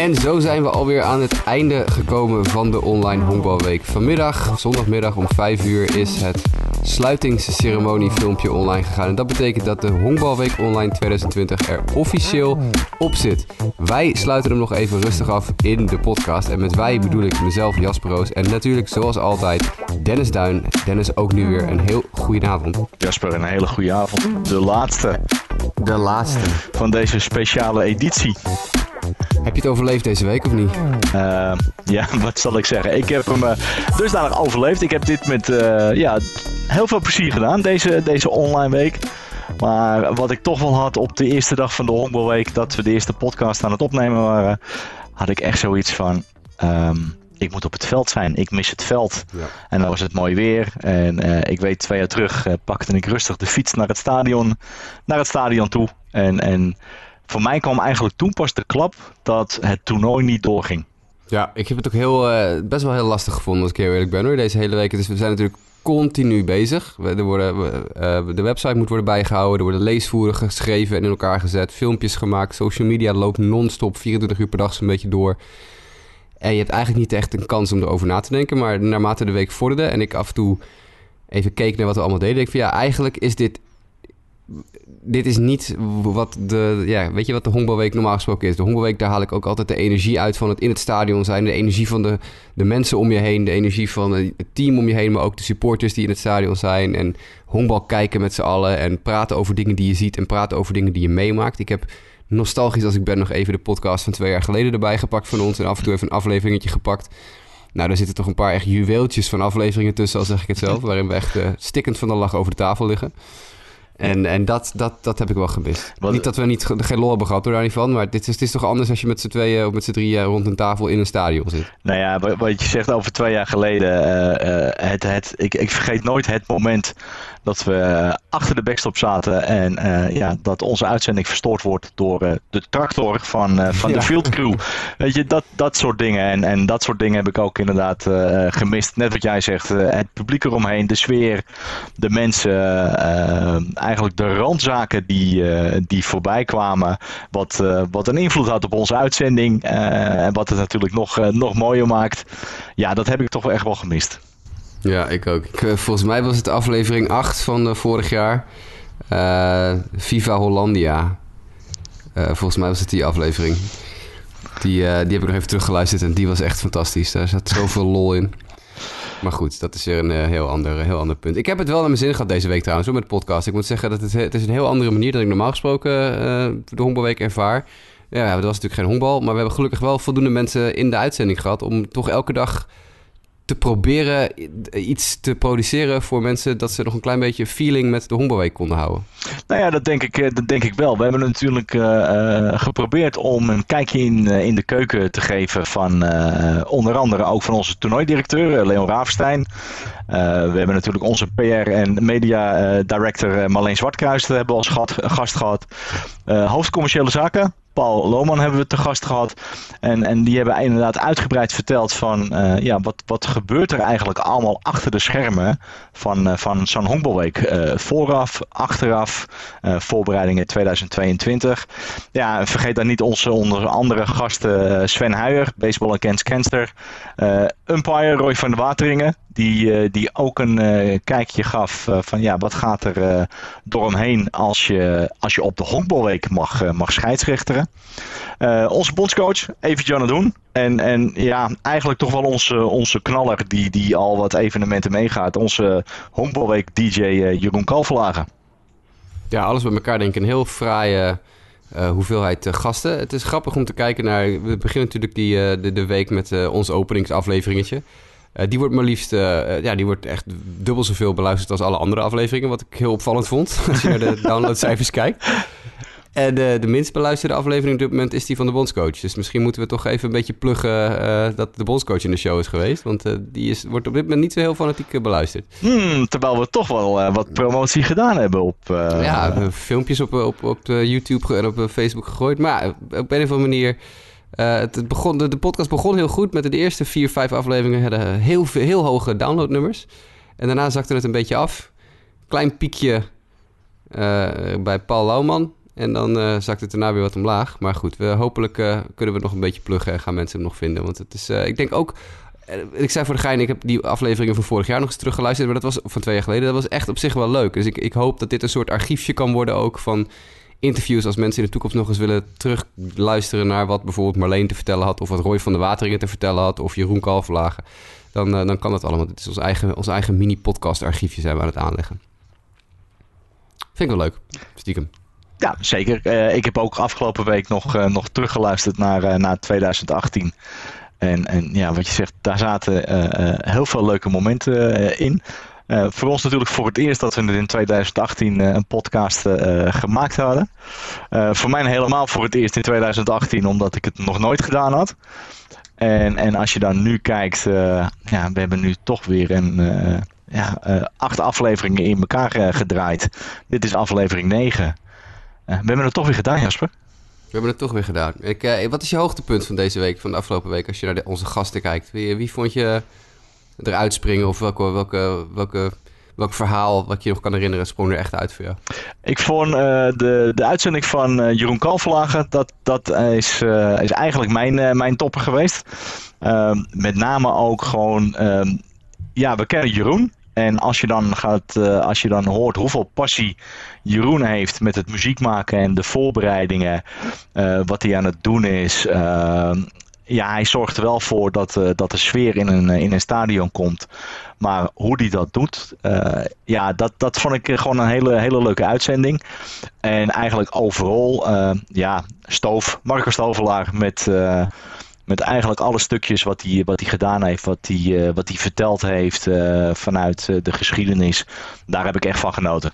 En zo zijn we alweer aan het einde gekomen van de online honkbalweek. Vanmiddag, zondagmiddag om 5 uur, is het sluitingsceremonie filmpje online gegaan. En dat betekent dat de Honkbalweek Online 2020 er officieel op zit. Wij sluiten hem nog even rustig af in de podcast. En met wij bedoel ik mezelf, Jasper Roos. En natuurlijk, zoals altijd, Dennis Duin. Dennis, ook nu weer een heel goede avond. Jasper, een hele goede avond. De laatste De laatste. van deze speciale editie. Heb je het overleefd deze week of niet? Eh, ja, wat zal ik zeggen? Ik heb hem uh, dusdanig overleefd. Ik heb dit met eh, ja, heel veel plezier gedaan, deze, deze online week. Maar wat ik toch wel had op de eerste dag van de Honkbalweek, dat we de eerste podcast aan het opnemen waren, had ik echt zoiets van. ehm, ik moet op het veld zijn. Ik mis het veld. Ja. En dan was het mooi weer. En eh, ik weet, twee jaar terug eh, pakte ik rustig de fiets naar het stadion, naar het stadion toe. En, en voor mij kwam eigenlijk toen pas de klap dat het toernooi niet doorging. Ja, ik heb het ook heel, eh, best wel heel lastig gevonden als ik heel eerlijk ben hoor, deze hele week. Dus we zijn natuurlijk continu bezig. Er worden, eh, de website moet worden bijgehouden, er worden leesvoeren geschreven en in elkaar gezet, filmpjes gemaakt, social media loopt non-stop 24 uur per dag zo'n beetje door. En je hebt eigenlijk niet echt een kans om erover na te denken, maar naarmate de week vorderde en ik af en toe even keek naar wat we allemaal deden, ik van ja, eigenlijk is dit dit is niet wat de, ja, weet je wat de honkbalweek normaal gesproken is. De honkbalweek, daar haal ik ook altijd de energie uit van het in het stadion zijn. De energie van de, de mensen om je heen. De energie van het team om je heen. Maar ook de supporters die in het stadion zijn. En honkbal kijken met z'n allen. En praten over dingen die je ziet. En praten over dingen die je meemaakt. Ik heb nostalgisch als ik ben nog even de podcast van twee jaar geleden erbij gepakt van ons. En af en toe even een afleveringetje gepakt. Nou, daar zitten toch een paar echt juweeltjes van afleveringen tussen, al zeg ik het zelf. Waarin we echt eh, stikkend van de lach over de tafel liggen. En, en dat, dat, dat heb ik wel gemist. Wat- Niet dat we niet, ge- geen lol hebben gehad, hoor, daar niet van. Maar dit is, het is toch anders als je met z'n tweeën of met z'n drieën rond een tafel in een stadion zit. Nou ja, wa- wat je zegt over twee jaar geleden. eh, eh, het, het, ik, ik vergeet nooit het moment dat we eh, achter de backstop zaten. En eh, ja, dat onze uitzending verstoord wordt door eh, de tractor van, van Ja. de field crew. Weet je, dat, dat soort dingen. En, en dat soort dingen heb ik ook inderdaad gemist. Net wat jij zegt, het publiek eromheen, de sfeer, de mensen. eigenlijk de randzaken die, die voorbij kwamen. Wat, wat een invloed had op onze uitzending. en wat het natuurlijk nog, nog mooier maakt. Ja, dat heb ik toch wel echt wel gemist. Ja, ik ook. Eh, volgens mij was het aflevering 8 van eh, vorig jaar. Eh, Viva Hollandia. Volgens mij was het die aflevering. Die, die heb ik nog even teruggeluisterd en die was echt fantastisch. Daar zat zoveel lol in. Maar goed, dat is weer een heel, ander, heel ander punt. Ik heb het wel naar mijn zin gehad deze week trouwens, met de podcast. Ik moet zeggen dat het, het is een heel andere manier dan ik normaal gesproken de honkbalweek ervaar. Ja, dat was natuurlijk geen honkbal, maar we hebben gelukkig wel voldoende mensen in de uitzending gehad om toch elke dag te proberen iets te produceren voor mensen dat ze nog een klein beetje feeling met de honkbalweek konden houden. Nou ja, dat denk ik, eh, dat denk ik wel. We hebben natuurlijk eh, eh, geprobeerd om een kijkje in, in de keuken te geven van onder andere ook van onze toernooidirecteur Leon Ravenstein. Eh, we hebben natuurlijk onze PR en media director Marleen Zwartkruis hebben als gat- gast gehad. Eh hoofd commerciële zaken. Paul Lohman hebben we te gast gehad. En, en die hebben inderdaad uitgebreid verteld van eh, ja, wat, wat gebeurt er eigenlijk allemaal achter de schermen van, eh, van zo'n honkbalweek. Eh, vooraf, achteraf, voorbereidingen 2022. Ja, en vergeet dan niet onze onder andere gasten Sven Huijer, Baseball Against Cancer. eh, umpire Roy van der Wateringen, die, eh, die ook een eh, kijkje gaf eh, van ja, wat gaat er door hem heen als je, als je op de honkbalweek mag, mag scheidsrechteren. Onze bondscoach, Evie Janne Doen. En, en ja, eigenlijk toch wel onze, onze knaller die, die al wat evenementen meegaat. Onze honkbalweek DJ Jeroen Kalverlagen. Ja, alles bij elkaar denk ik een heel fraaie hoeveelheid gasten. Het is grappig om te kijken naar... We beginnen natuurlijk die, de, de week met ons openingsafleveringetje. Eh, die wordt maar liefst... eh, eh, ja, die wordt echt dubbel zoveel beluisterd als alle andere afleveringen. Wat ik heel opvallend vond. Als je naar de downloadcijfers kijkt. En de, de minst beluisterde aflevering op dit moment is die van de bondscoach. Dus misschien moeten we toch even een beetje pluggen dat de bondscoach in de show is geweest. Want die is, wordt op dit moment niet zo heel fanatiek beluisterd. Hmm, terwijl we toch wel wat promotie gedaan hebben op... ja, we hebben filmpjes op, op, op YouTube en op Facebook gegooid. Maar op een of andere manier... eh, het begon, de, podcast begon heel goed. Met de eerste vier, vijf afleveringen hadden heel, veel- heel hoge downloadnummers. En daarna zakte het een beetje af. Klein piekje eh, bij Paul Lauwman. En dan uh, zakt het daarna weer wat omlaag. Maar goed, we, hopelijk kunnen we nog een beetje pluggen en gaan mensen hem nog vinden. Want het is, ik denk ook, ik zei voor de gein, ik heb die afleveringen van vorig jaar nog eens teruggeluisterd. Maar dat was van twee jaar geleden. Dat was echt op zich wel leuk. Dus ik, ik hoop dat dit een soort archiefje kan worden ook van interviews. Als mensen in de toekomst nog eens willen terugluisteren naar wat bijvoorbeeld Marleen te vertellen had. Of wat Roy van de Wateringen te vertellen had. Of Jeroen Kalverlagen. Dan, dan kan dat allemaal. Dit is ons eigen, ons eigen mini-podcast archiefje zijn we aan het aanleggen. Vind ik wel leuk, stiekem. Ja, zeker. Uh, ik heb ook afgelopen week nog, uh, nog teruggeluisterd naar, naar 2018. En, en ja, wat je zegt, daar zaten heel veel leuke momenten in. Voor ons natuurlijk voor het eerst dat we in 2018 een podcast gemaakt hadden. voor mij helemaal voor het eerst in 2018, omdat ik het nog nooit gedaan had. En, en als je dan nu kijkt, ja, we hebben nu toch weer een ja, acht afleveringen in elkaar gedraaid. Dit is aflevering 9. we hebben het toch weer gedaan, Jasper. We hebben het toch weer gedaan. Ik, wat is je hoogtepunt van deze week, van de afgelopen week, als je naar de, onze gasten kijkt? Wie vond je eruit springen of welke, welke, welke, welk verhaal wat je nog kan herinneren sprong er echt uit voor jou? Ik vond uh, de, de uitzending van uh, Jeroen Kalverlagen, dat, dat is, is eigenlijk mijn, mijn topper geweest. Ehm, met name ook gewoon, ehm, ja, we kennen Jeroen. En als je dan gaat, als je dan hoort hoeveel passie Jeroen heeft met het muziek maken en de voorbereidingen, wat hij aan het doen is. Ja, hij zorgt er wel voor dat, uh, dat de sfeer in een, in een stadion komt. Maar hoe hij dat doet, ja, dat, dat vond ik gewoon een hele, hele leuke uitzending. En eigenlijk overal, ja, Stoof, Marco Stovelaar met met eigenlijk alle stukjes wat hij, wat gedaan heeft, wat hij, wat hij verteld heeft vanuit de geschiedenis. Daar heb ik echt van genoten.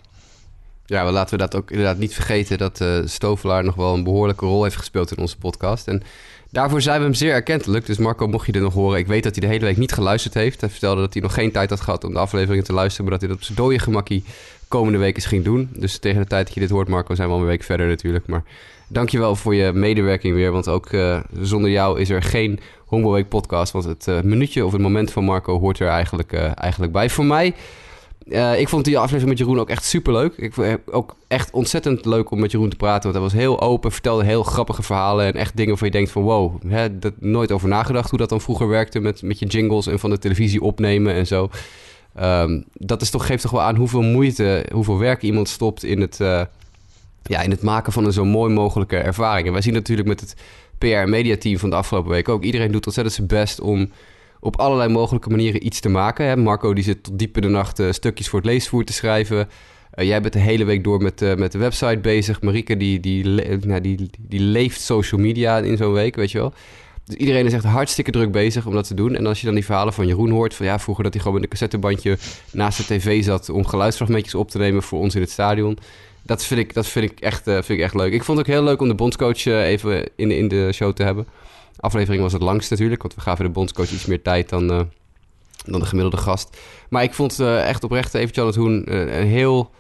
Ja, we laten we dat ook inderdaad niet vergeten dat uh, Stovelaar nog wel een behoorlijke rol heeft gespeeld in onze podcast. En daarvoor zijn we hem zeer erkentelijk. Dus Marco, mocht je dit nog horen, ik weet dat hij de hele week niet geluisterd heeft. Hij vertelde dat hij nog geen tijd had gehad om de afleveringen te luisteren, maar dat hij dat op zijn dode gemakkie komende week eens ging doen. Dus tegen de tijd dat je dit hoort, Marco, zijn we al een week verder natuurlijk. Maar dankjewel voor je medewerking weer, want ook uh, zonder jou is er geen Honkbalweek podcast. Want het uh, minuutje of het moment van Marco hoort er eigenlijk, eigenlijk bij. Voor mij uh, ik vond die aflevering met Jeroen ook echt super leuk. Ik vond het ook echt ontzettend leuk om met Jeroen te praten. Want hij was heel open, vertelde heel grappige verhalen. En echt dingen waar je denkt van wow, hè, dat nooit over nagedacht hoe dat dan vroeger werkte met, met je jingles en van de televisie opnemen en zo. Um, dat is toch, geeft toch wel aan hoeveel moeite, hoeveel werk iemand stopt in het, uh, ja, in het maken van een zo mooi mogelijke ervaring. En wij zien natuurlijk met het PR- en mediateam van de afgelopen week ook. Iedereen doet ontzettend zijn best om op allerlei mogelijke manieren iets te maken. Hè? Marco die zit tot diep in de nacht uh, stukjes voor het leesvoer te schrijven. Uh, jij bent de hele week door met, uh, met de website bezig. Marieke die, die, nou, die, die leeft social media in zo'n week, weet je wel. Dus iedereen is echt hartstikke druk bezig om dat te doen. En als je dan die verhalen van Jeroen hoort... van ja, vroeger dat hij gewoon met een cassettebandje naast de tv zat... om geluidsfragmentjes op te nemen voor ons in het stadion... dat vind ik, dat vind ik, echt, vind ik echt leuk. Ik vond het ook heel leuk om de bondscoach even in, in de show te hebben aflevering was het langst natuurlijk, want we gaven de bondscoach iets meer tijd dan, uh, dan de gemiddelde gast. Maar ik vond uh, echt oprecht even Jan het Hoen uh, heel,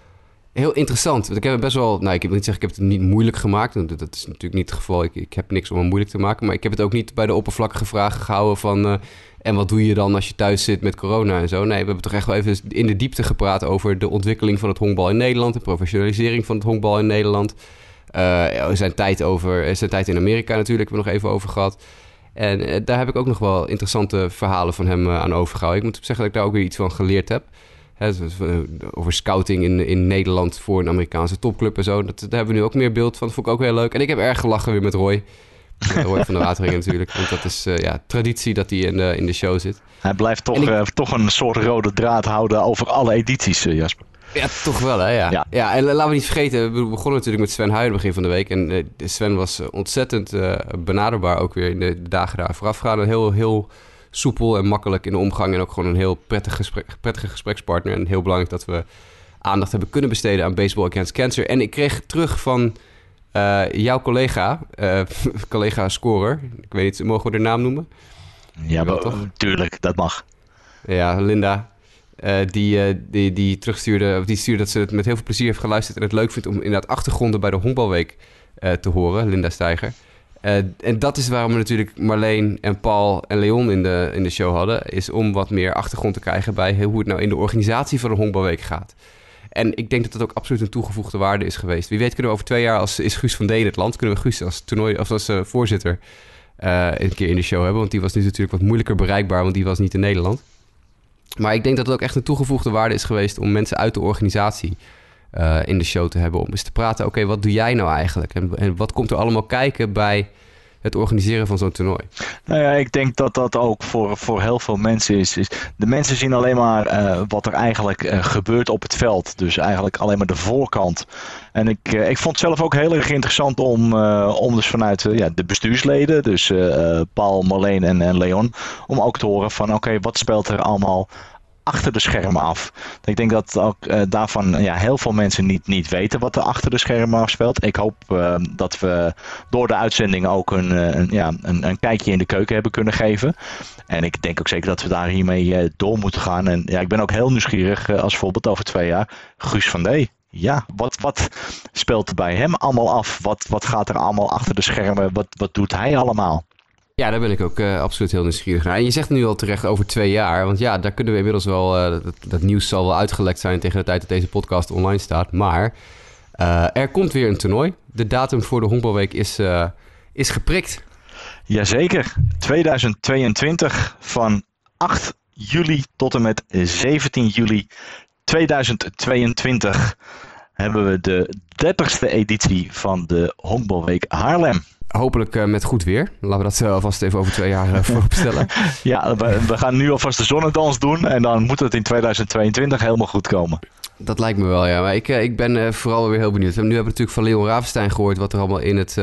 heel interessant. Want ik heb het best wel, nou ik wil niet zeggen, ik heb het niet moeilijk gemaakt. Dat, dat is natuurlijk niet het geval. Ik, ik, heb niks om het moeilijk te maken. Maar ik heb het ook niet bij de oppervlakkige vragen gehouden van... en wat doe je dan als je thuis zit met corona en zo? Nee, we hebben toch echt wel even in de diepte gepraat over de ontwikkeling van het honkbal in Nederland, de professionalisering van het honkbal in Nederland. Uh, zijn tijd over, zijn tijd in Amerika natuurlijk, hebben we nog even over gehad. En uh, daar heb ik ook nog wel interessante verhalen van hem uh, aan overgehouden. Ik moet zeggen dat ik daar ook weer iets van geleerd heb. Hè, over scouting in, in Nederland voor een Amerikaanse topclub en zo. Dat, daar hebben we nu ook meer beeld van. Dat vond ik ook heel leuk. En ik heb erg gelachen weer met Roy. Roy van de Wateringen natuurlijk. Want dat is uh, ja, traditie dat hij in, de, in de show zit. Hij blijft toch, ik... toch een soort rode draad houden over alle edities, Jasper. Ja, toch wel, hè? Ja. ja. en laten we niet vergeten, we begonnen natuurlijk met Sven Huijen begin van de week. En uh, Sven was eh, ontzettend uh, benaderbaar ook weer in de, dagen daar voorafgaan. Heel, heel soepel en makkelijk in de omgang. En ook gewoon een heel prettig gesprek, prettige gesprekspartner. En heel belangrijk dat we aandacht hebben kunnen besteden aan Baseball Against Cancer. En ik kreeg terug van uh, jouw collega, collega scorer. Ik weet niet, mogen we de naam noemen? Ja, maar, toch? tuurlijk, dat mag. Ja, Linda. Uh, die, uh, die, die terugstuurde, of die stuurde dat ze het met heel veel plezier heeft geluisterd en het leuk vindt om inderdaad achtergronden bij de honkbalweek uh, te horen, Linda Steiger. en dat is waarom we natuurlijk Marleen en Paul en Leon in de, in de show hadden, is om wat meer achtergrond te krijgen bij hoe het nou in de organisatie van de honkbalweek gaat. en ik denk dat dat ook absoluut een toegevoegde waarde is geweest. Wie weet kunnen we over twee jaar, als is Guus van Deen het land, kunnen we Guus als, toernooi, of als voorzitter een keer in de show hebben. Want die was nu natuurlijk wat moeilijker bereikbaar, want die was niet in Nederland. Maar ik denk dat het ook echt een toegevoegde waarde is geweest om mensen uit de organisatie in de show te hebben. Om eens te praten, oké, wat doe jij nou eigenlijk? En, en wat komt er allemaal kijken bij het organiseren van zo'n toernooi? Nou ja, ik denk dat dat ook voor, voor heel veel mensen is. de mensen zien alleen maar uh, wat er eigenlijk uh, gebeurt op het veld. Dus eigenlijk alleen maar de voorkant. En ik, uh, ik vond het zelf ook heel erg interessant om, om dus vanuit ja, de bestuursleden, dus Paul, Marleen en, en Leon, om ook te horen van oké, wat speelt er allemaal achter de schermen af. Ik denk dat ook uh, daarvan ja, heel veel mensen niet, niet weten wat er achter de schermen afspeelt. Ik hoop uh, dat we door de uitzending ook een, uh, een, ja, een, een, kijkje in de keuken hebben kunnen geven. En ik denk ook zeker dat we daar hiermee door moeten gaan. En ja, ik ben ook heel nieuwsgierig als voorbeeld over twee jaar. Guus van D. Ja, wat, wat speelt er bij hem allemaal af? Wat, wat gaat er allemaal achter de schermen? Wat, wat doet hij allemaal? Ja, daar ben ik ook uh, absoluut heel nieuwsgierig naar. En je zegt nu al terecht over twee jaar. Want ja, daar kunnen we inmiddels wel... Uh, dat, nieuws zal wel uitgelekt zijn tegen de tijd dat deze podcast online staat. Maar uh, er komt weer een toernooi. De datum voor de Honkbalweek is, is geprikt. Jazeker. 2022 van 8 juli tot en met 17 juli 2022 hebben we de 30ste editie van de Honkbalweek Haarlem. Hopelijk uh, met goed weer. Laten we dat uh, alvast even over twee jaar uh, vooropstellen. ja, we, we, gaan nu alvast de zonnedans doen. En dan moet het in 2022 helemaal goed komen. Dat lijkt me wel, ja. Maar ik, ik ben vooral weer heel benieuwd. Nu hebben we natuurlijk van Leon Ravenstein gehoord... wat er allemaal in het,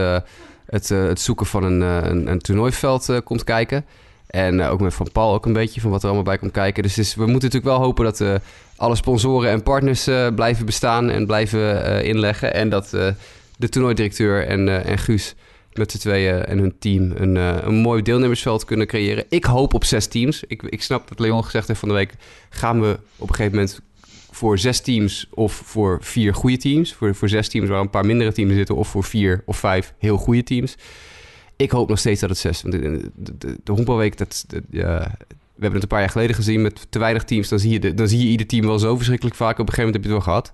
het, het zoeken van een, een, een toernooiveld komt kijken. En ook met Van Paul ook een beetje van wat er allemaal bij komt kijken. Dus, dus we moeten natuurlijk wel hopen dat alle sponsoren en partners blijven bestaan... en blijven inleggen. En dat de toernooidirecteur en, en Guus met z'n tweeën en hun team een, een mooi deelnemersveld kunnen creëren. Ik hoop op zes teams. Ik, ik snap dat Leon gezegd heeft van de week... gaan we op een gegeven moment voor zes teams of voor vier goede teams. Voor, voor zes teams waar een paar mindere teams zitten... of voor vier of vijf heel goede teams. Ik hoop nog steeds dat het zes... Want de, de, de, de honkbalweek, dat, ja, we hebben het een paar jaar geleden gezien... met te weinig teams, dan zie je, dan zie je ieder team wel zo verschrikkelijk vaak. Op een gegeven moment heb je het wel gehad...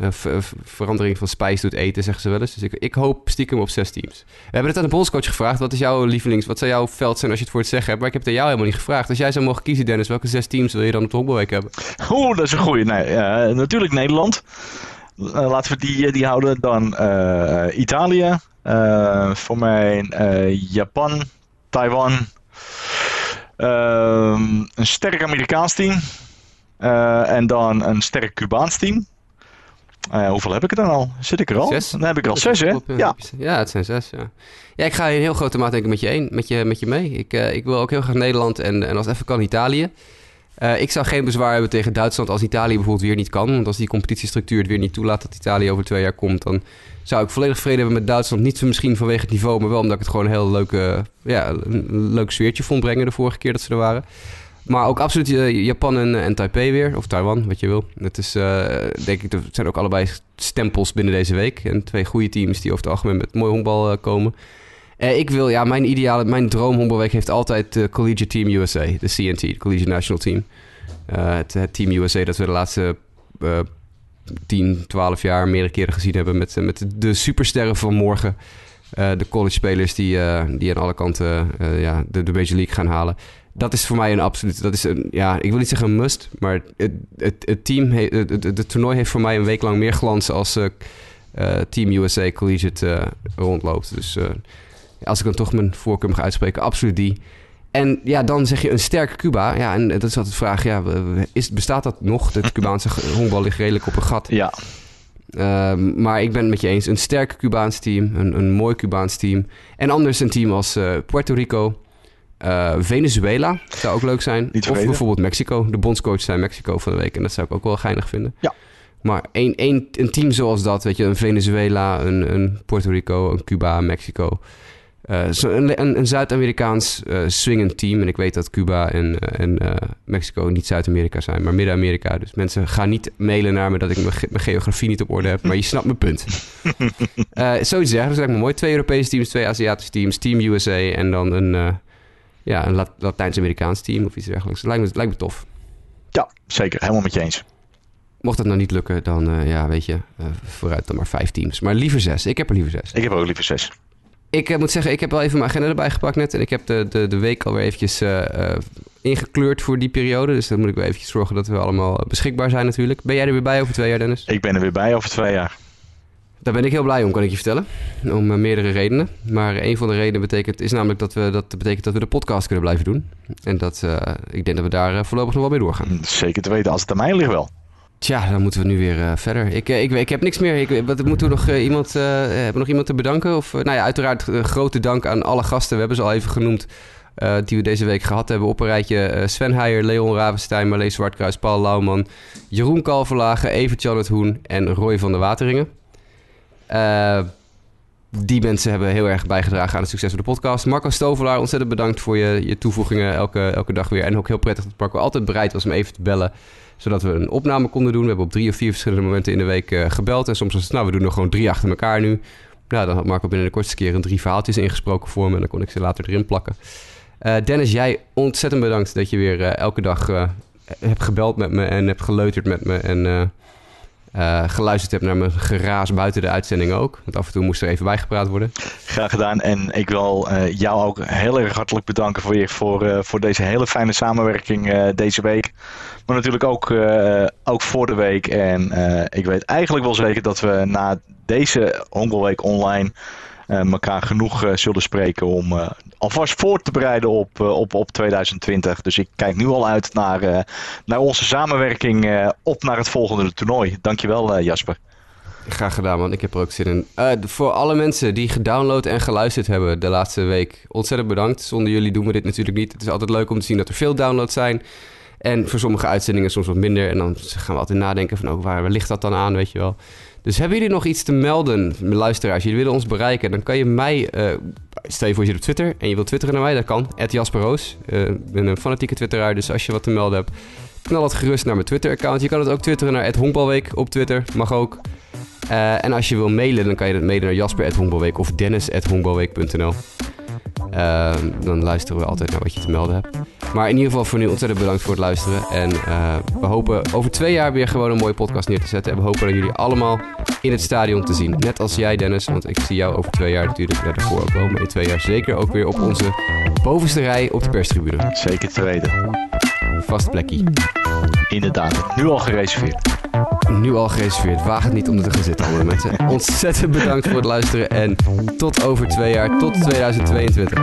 Uh, verandering van spijs doet eten, zeggen ze wel eens. Dus ik, ik, hoop stiekem op zes teams. We hebben het aan de bondscoach gevraagd. Wat is jouw lievelings... Wat zou jouw veld zijn als je het voor het zeggen hebt? Maar ik heb het aan jou helemaal niet gevraagd. Als jij zou mogen kiezen, Dennis, welke zes teams wil je dan op de honkbalweek hebben? Oeh, dat is een goeie. Nee, uh, natuurlijk Nederland. Laten we die, die houden. Dan Italië. voor mij Japan, Taiwan. Ehm, een sterk Amerikaans team. en dan een sterk Cubaans team. Uh, hoeveel heb ik er dan al? Zit ik er al? Zes? Dan heb ik er al zes, hè? Ja. ja, het zijn zes, ja. Ja, ik ga in heel grote mate denk ik met je, een, met je, met je mee. Ik, uh, ik wil ook heel graag Nederland en, en als even kan Italië. Uh, ik zou geen bezwaar hebben tegen Duitsland als Italië bijvoorbeeld weer niet kan. Want als die competitiestructuur het weer niet toelaat dat Italië over twee jaar komt... dan zou ik volledig vrede hebben met Duitsland. Niet misschien vanwege het niveau, maar wel omdat ik het gewoon een heel leuke, ja, een leuk sfeertje vond brengen de vorige keer dat ze er waren. Maar ook absoluut uh, Japan en, en, Taipei weer. Of Taiwan, wat je wil. Het is, uh, denk ik, het zijn ook allebei stempels binnen deze week. En twee goede teams die over het algemeen met mooi honkbal uh, ik wil, ja, mijn ideale, mijn droom heeft altijd de Collegiate Team USA. De CNT, de Collegiate National Team. Het, het, Team USA dat we de laatste 10, 12 jaar meerdere keren gezien hebben. Met, met de supersterren van morgen. de college spelers die, die aan alle kanten ja, de, de Major League gaan halen dat is voor mij een absoluut. Dat is een, ja, ik wil niet zeggen een must, maar het, het, het team, het, het, toernooi heeft voor mij een week lang meer glans als uh, Team USA Collegiate uh, rondloopt. Dus als ik dan toch mijn voorkeur mag uitspreken, absoluut die. En ja, dan zeg je een sterke Cuba. Ja, en dat is altijd de vraag, ja, is, bestaat dat nog? Het Cubaanse honkbal ligt redelijk op een gat. Ja. Uh, maar ik ben het met je eens. Een sterk Cubaans team, een, een mooi Cubaans team. En anders een team als uh, Puerto Rico, uh, Venezuela zou ook leuk zijn. of bijvoorbeeld Mexico. De bondscoach zijn Mexico van de week. En dat zou ik ook wel geinig vinden. Ja. Maar een, een, een team zoals dat, weet je, een Venezuela, een, een Puerto Rico, een Cuba, Mexico. Uh, zo een, een, een Zuid-Amerikaans uh, swingend team. En ik weet dat Cuba en, en uh, Mexico niet Zuid-Amerika zijn, maar Midden-Amerika. Dus mensen gaan niet mailen naar me dat ik mijn, mijn geografie niet op orde heb. Maar je snapt mijn punt. zoiets zeggen, dat is me mooi. Twee Europese teams, twee Aziatische teams, Team USA en dan een ja, een Latijns-Amerikaans team of iets dergelijks. Lijkt me, lijkt me tof. Ja, zeker. Helemaal met je eens. Mocht dat nou niet lukken, dan ja, weet je, vooruit dan maar vijf teams. Maar liever zes. Ik heb er liever zes. Ik heb ook liever zes. Ik uh, moet zeggen, ik heb wel even mijn agenda erbij gepakt net. En ik heb de, de, de week alweer eventjes ingekleurd voor die periode. Dus dan moet ik wel eventjes zorgen dat we allemaal beschikbaar zijn natuurlijk. Ben jij er weer bij over twee jaar, Dennis? Ik ben er weer bij over twee jaar. Daar ben ik heel blij om, kan ik je vertellen. Om uh, meerdere redenen. Maar een van de redenen betekent, is namelijk dat, we, dat betekent dat we de podcast kunnen blijven doen. En dat, uh, ik denk dat we daar voorlopig nog wel mee doorgaan. Zeker te weten, als het aan mij ligt wel. Tja, dan moeten we nu weer verder. Ik, ik, ik heb niks meer. Ik, wat, moeten we nog, iemand, hebben we nog iemand te bedanken? Of, nou ja, uiteraard grote dank aan alle gasten. We hebben ze al even genoemd. die we deze week gehad hebben op een rijtje. Sven Heijer, Leon Ravenstein, Marleen Zwartkruis, Paul Lauwman, Jeroen Kalverlagen, Evert Janet Hoen en Roy van der Wateringen. Die mensen hebben heel erg bijgedragen aan het succes van de podcast. Marco Stovelaar, ontzettend bedankt voor je, je toevoegingen elke, elke dag weer. En ook heel prettig dat Marco altijd bereid was om even te bellen. Zodat we een opname konden doen. We hebben op drie of vier verschillende momenten in de week uh, gebeld. En soms was het, nou, we doen er gewoon drie achter elkaar nu. Nou, dan had Marco binnen de kortste keer een drie verhaaltjes ingesproken voor me. En dan kon ik ze later erin plakken. Uh, Dennis, jij ontzettend bedankt dat je weer elke dag hebt gebeld met me en hebt geleuterd met me. En uh, geluisterd hebt naar mijn geraas buiten de uitzending ook. Want af en toe moest er even bijgepraat worden. Graag gedaan. En ik wil uh, jou ook heel erg hartelijk bedanken voor, je, voor, uh, voor deze hele fijne samenwerking deze week. Maar natuurlijk ook, ook voor de week. En ik weet eigenlijk wel zeker dat we na deze Hongerweek online elkaar genoeg uh, zullen spreken om uh, alvast voor te bereiden op, op, op 2020. Dus ik kijk nu al uit naar, naar onze samenwerking op naar het volgende toernooi. Dankjewel Jasper. Graag gedaan man, ik heb er ook zin in. voor alle mensen die gedownload en geluisterd hebben de laatste week, ontzettend bedankt. Zonder jullie doen we dit natuurlijk niet. Het is altijd leuk om te zien dat er veel downloads zijn. En voor sommige uitzendingen soms wat minder. En dan gaan we altijd nadenken van, oh, waar ligt dat dan aan, weet je wel. Dus hebben jullie nog iets te melden, luisteraars? Jullie willen ons bereiken, dan kan je mij... Uh, stel je voor je zit op Twitter en je wilt twitteren naar mij, dat kan. Jasper Roos. Uh, ik ben een fanatieke twitteraar, dus als je wat te melden hebt... knal het gerust naar mijn Twitter-account. Je kan het ook twitteren naar Honkbalweek op Twitter. Mag ook. Uh, en als je wil mailen, dan kan je dat mailen naar jasper.honkbalweek of dennis.honkbalweek.nl. Uh, dan luisteren we altijd naar wat je te melden hebt. Maar in ieder geval voor nu ontzettend bedankt voor het luisteren. En uh, we hopen over twee jaar weer gewoon een mooie podcast neer te zetten. En we hopen dat jullie allemaal in het stadion te zien. Net als jij, Dennis. Want ik zie jou over twee jaar natuurlijk, ook wel. Maar in twee jaar zeker ook weer op onze bovenste rij op de perstribune. Zeker te weten. Vast plekje. Inderdaad, nu al gereserveerd. Nu al gereserveerd. Waag het niet om er te gaan zitten, andere mensen. Ontzettend bedankt voor het luisteren. En tot over twee jaar, tot 2022.